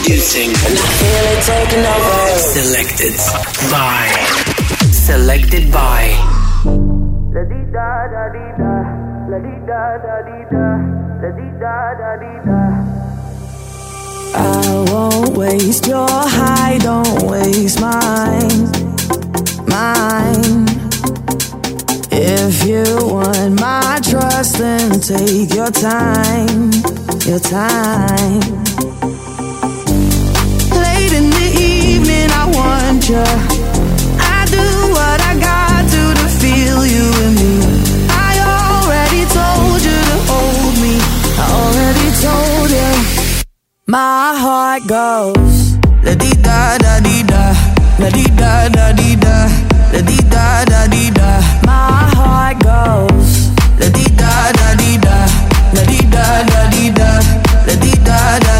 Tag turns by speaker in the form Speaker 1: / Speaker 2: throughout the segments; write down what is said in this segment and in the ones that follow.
Speaker 1: Introducing. And I feel it taking over. Selected by. Selected by. La di da da di da. La di da da di da. La di da da di da.
Speaker 2: I won't waste your high, don't waste mine. Mine. If you want my trust, then take your time. Your time. I do what I got to to feel you and me. I already told you to hold me. I already told you. My heart goes la di da da di da, la di da da di da, la di da da di da. My heart goes la di da da di da, la di da da di da, la di da da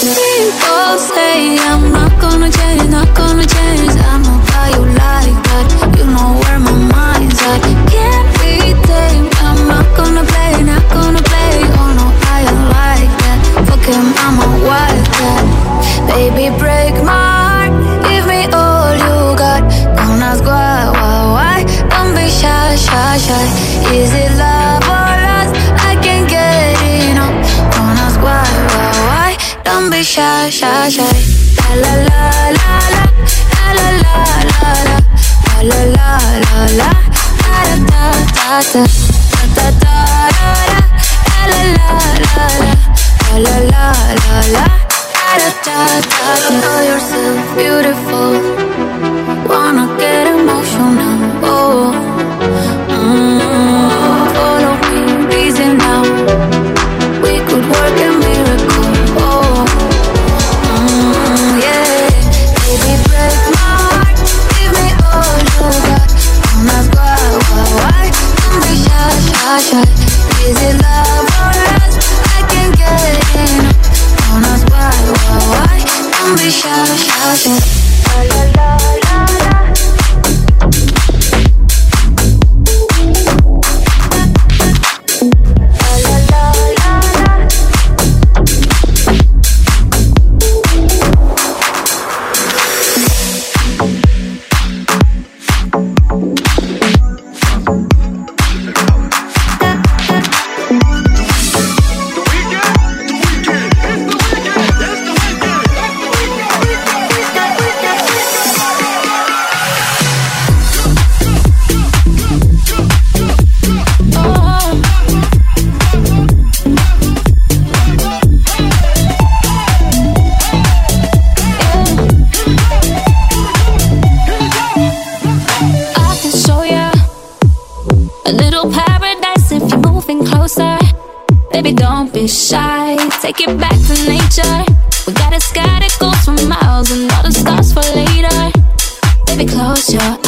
Speaker 3: People say. I'm not gonna play, not gonna Baby, break my heart. Give me all you got. Don't ask why, why, why. Don't be shy, shy, shy. Is it love or lust? I can't get enough. Don't ask why, why, why. Don't be shy, shy, shy. La la la la la, la la la la la, la la la la, da da da da da, da da da da, la la la la la, la la la la, da da da yourself beautiful, close your eyes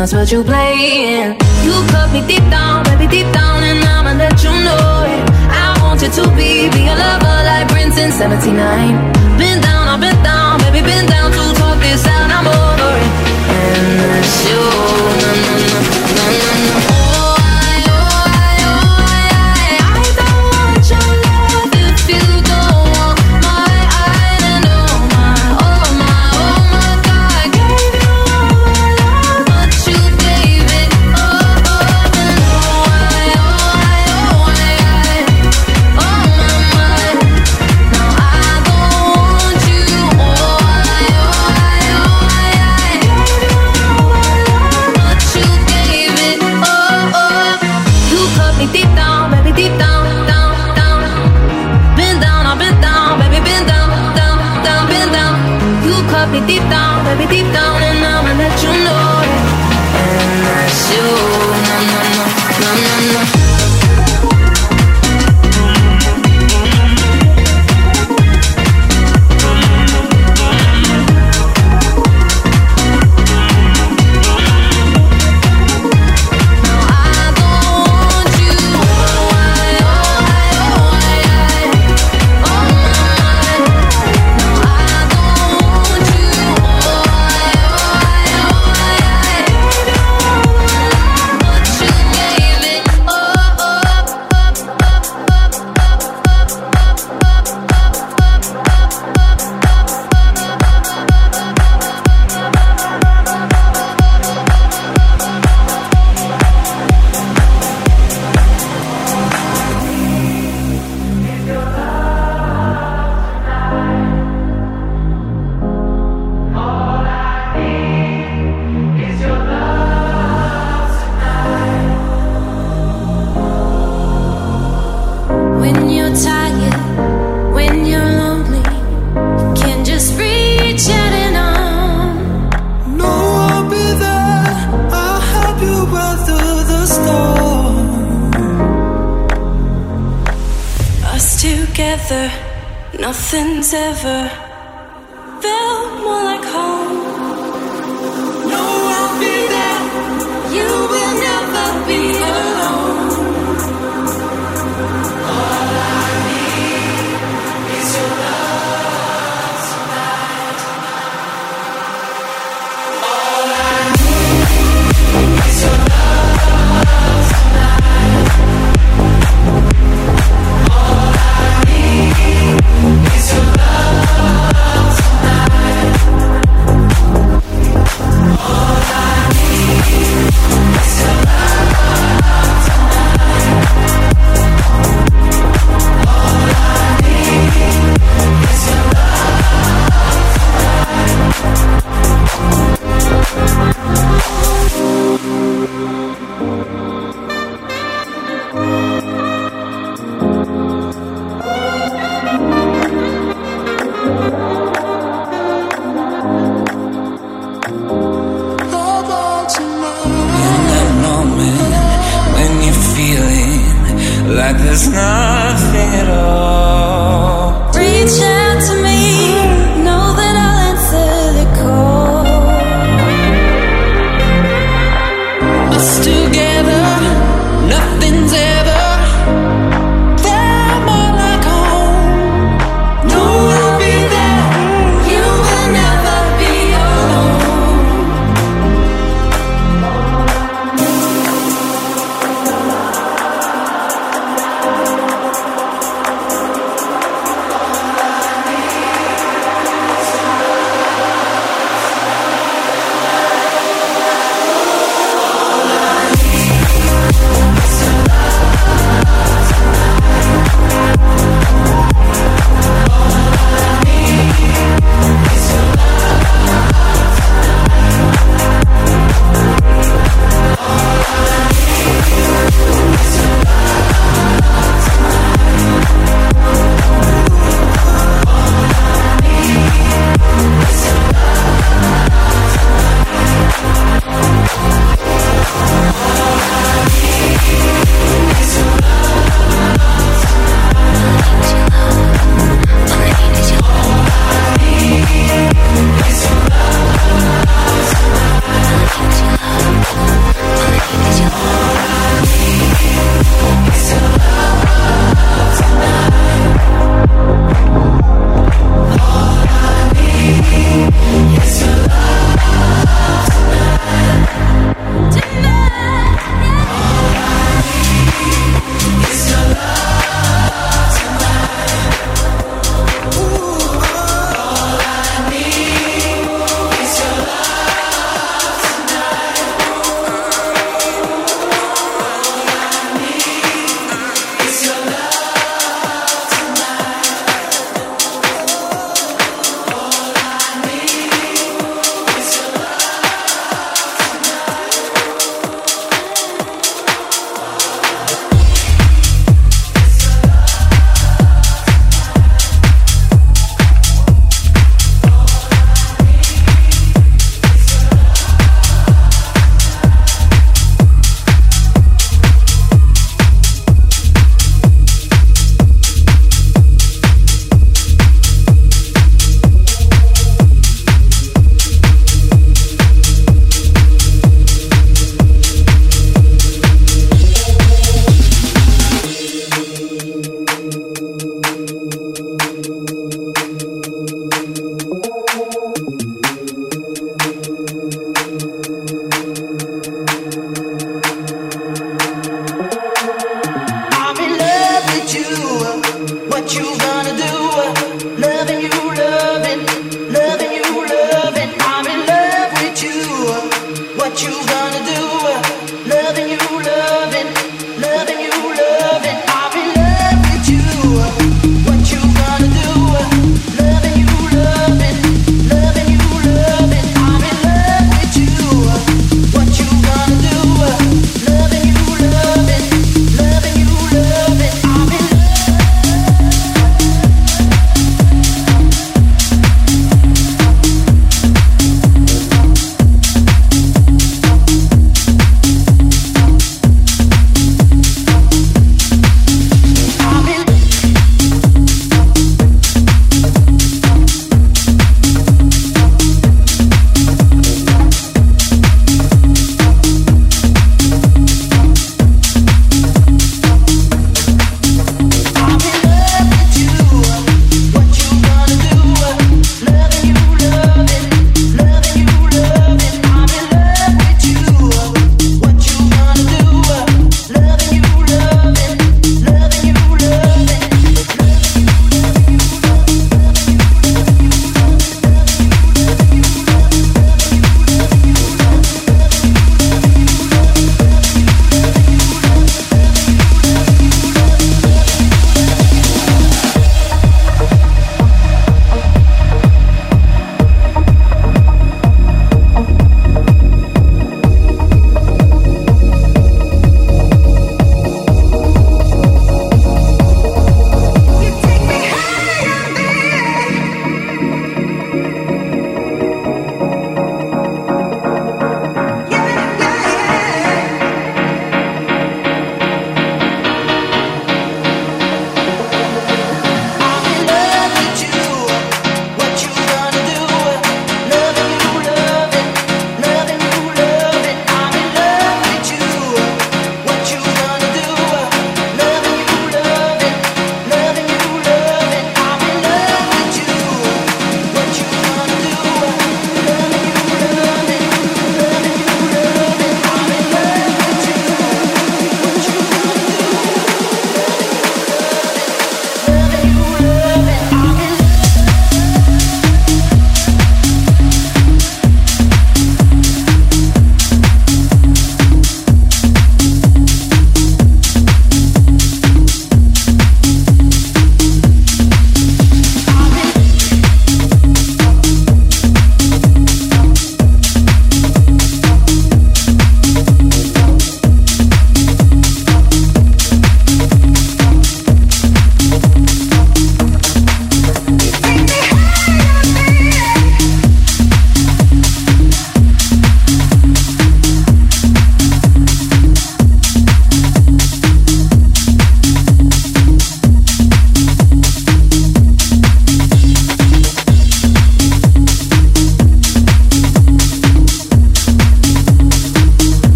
Speaker 3: else but
Speaker 4: you're playing. You cut me deep down, baby, deep down, and I'ma let you know it. I want you to be, be a lover like Prince in 79. Been down, I've been down, baby, been down to talk this out, I'm over it. And that's you,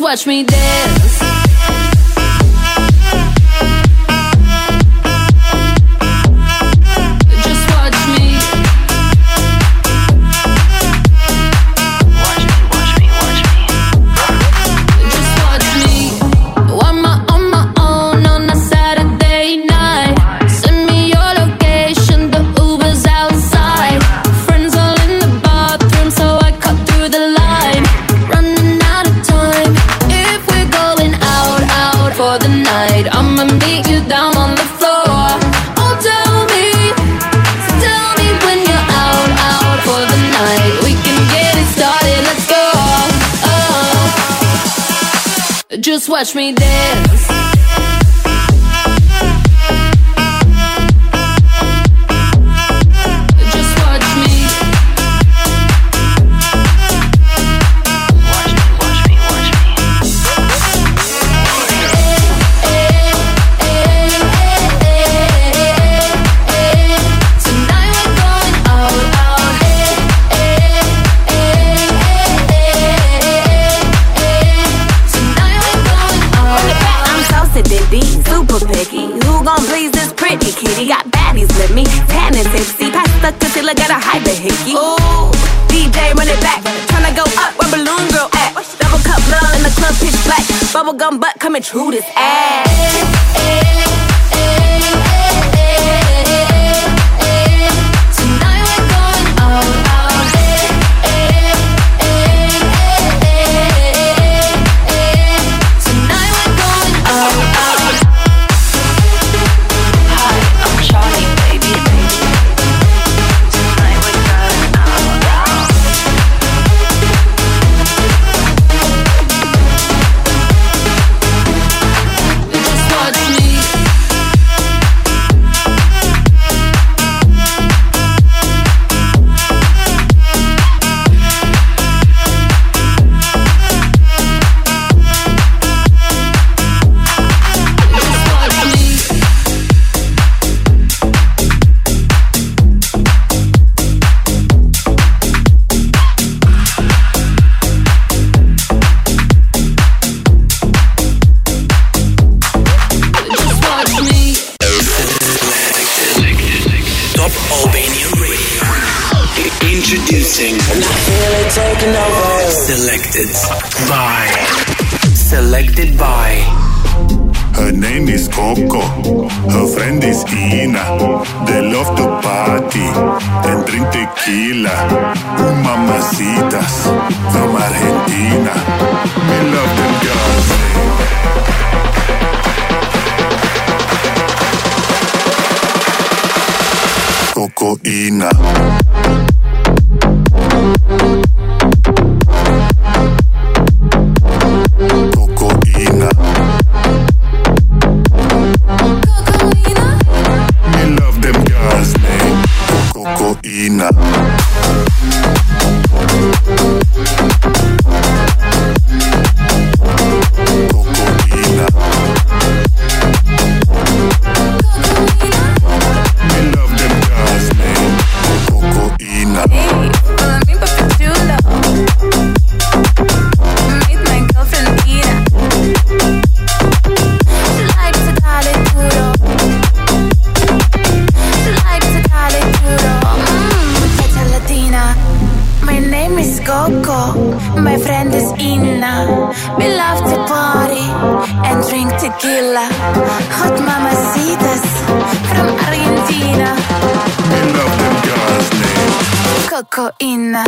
Speaker 4: watch me dance. Touch me down.
Speaker 3: who this
Speaker 5: Selected by. Selected by.
Speaker 6: Her name is Coco. Her friend is Ina. They love to party and drink tequila. Ooh, mamacitas from Argentina. We love them girls.
Speaker 3: Coco Ina. drink tequila. Hot mamacitas from Argentina.
Speaker 6: We love them guys' names.
Speaker 3: Cocoina.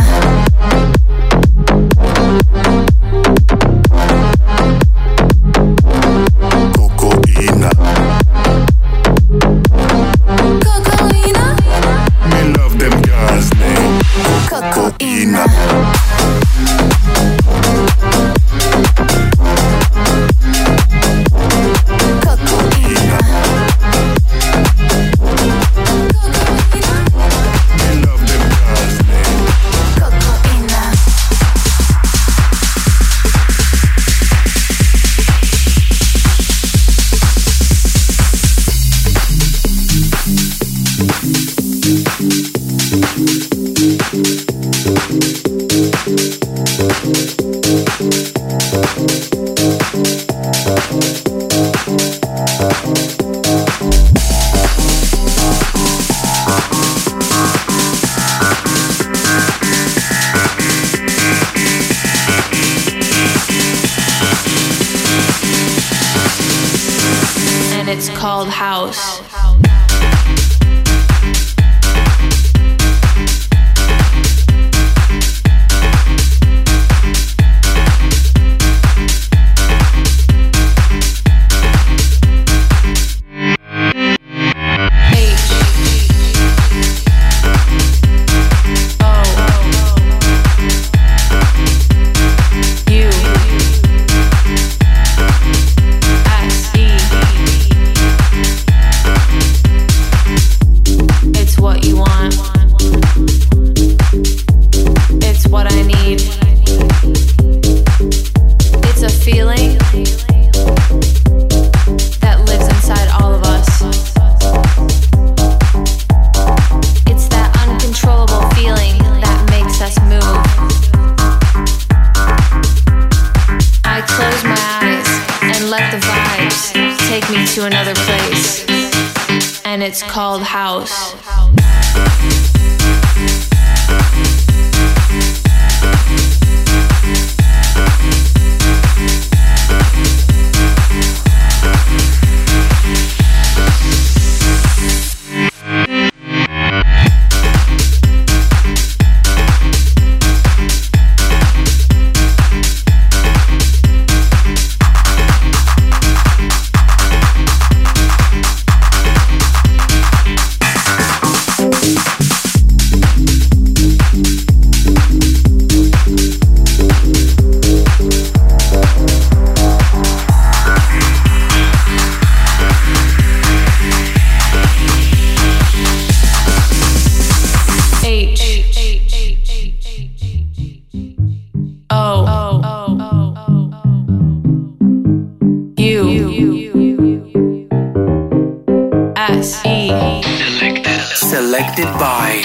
Speaker 1: Selected by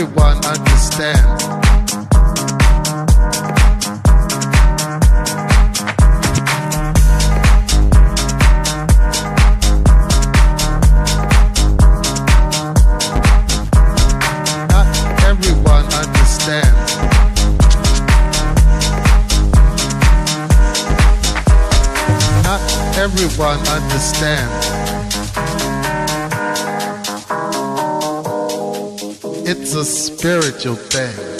Speaker 7: everyone understands. Not everyone understands. Not everyone understands. It's a spiritual thing.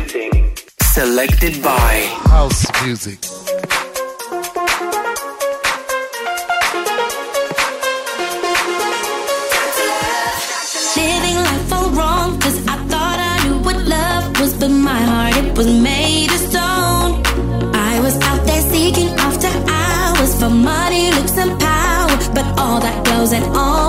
Speaker 1: Introducing Selected by
Speaker 7: House music.
Speaker 8: Living life all wrong, cause I thought I knew what love was, but my heart, it was made of stone. I was out there seeking after hours for money, looks, and power, but all that goes and always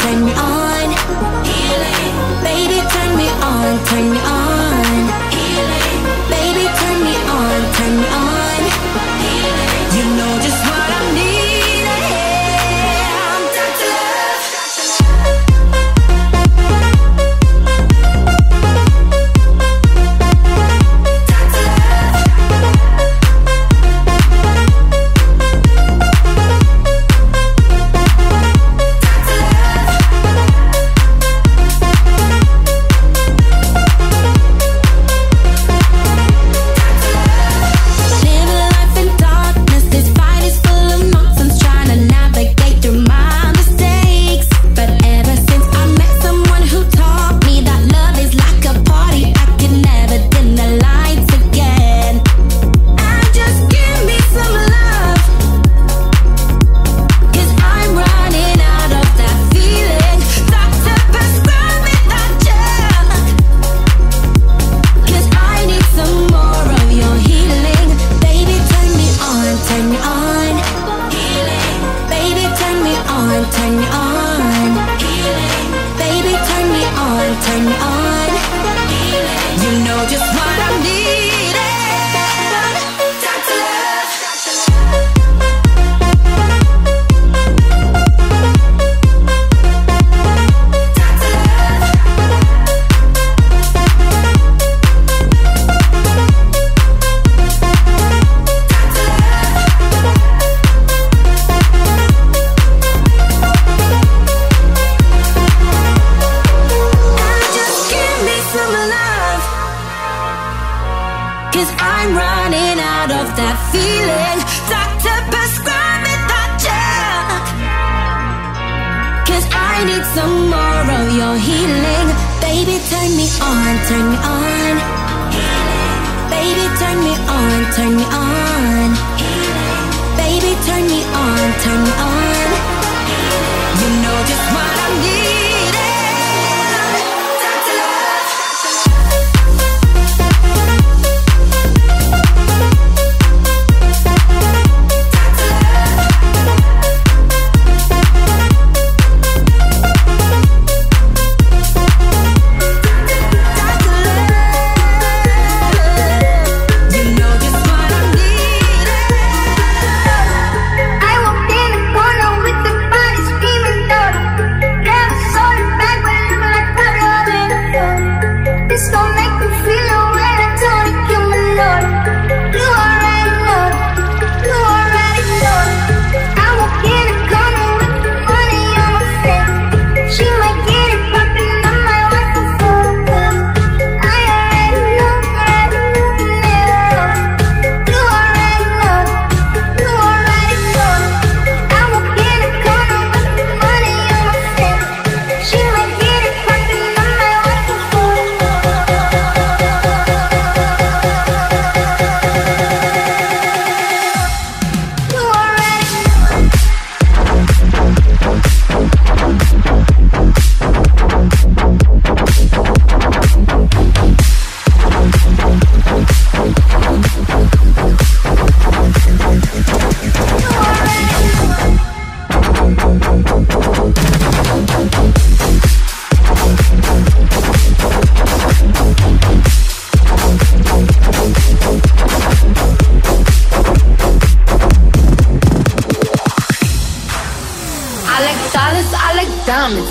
Speaker 8: turn me on. Healing. Baby, turn me on, turn me on.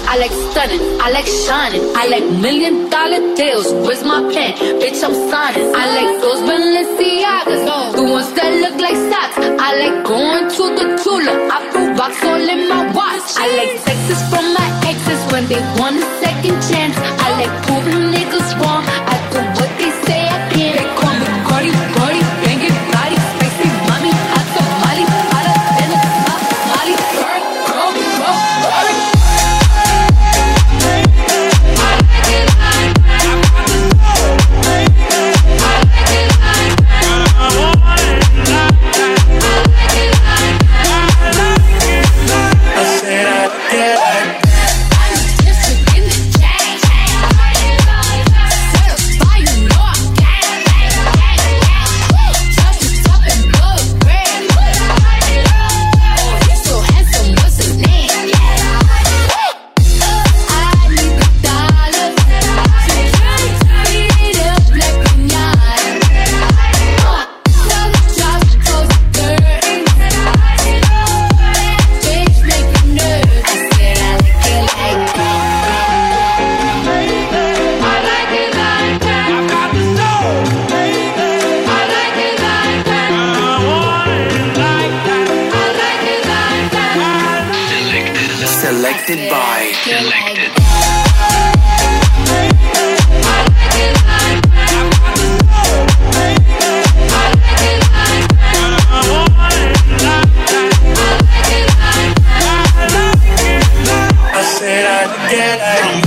Speaker 8: I
Speaker 9: like
Speaker 4: stunning, I like shining, I like million dollar deals. Where's my pen? Bitch, I'm signing. I like those Balenciagas, the ones that look like socks. I like going to the Tula, I put rocks all in my watch. I like sexes from my exes when they want a second chance. I like proving
Speaker 1: Selected by. Selected.
Speaker 10: I said I'd get out.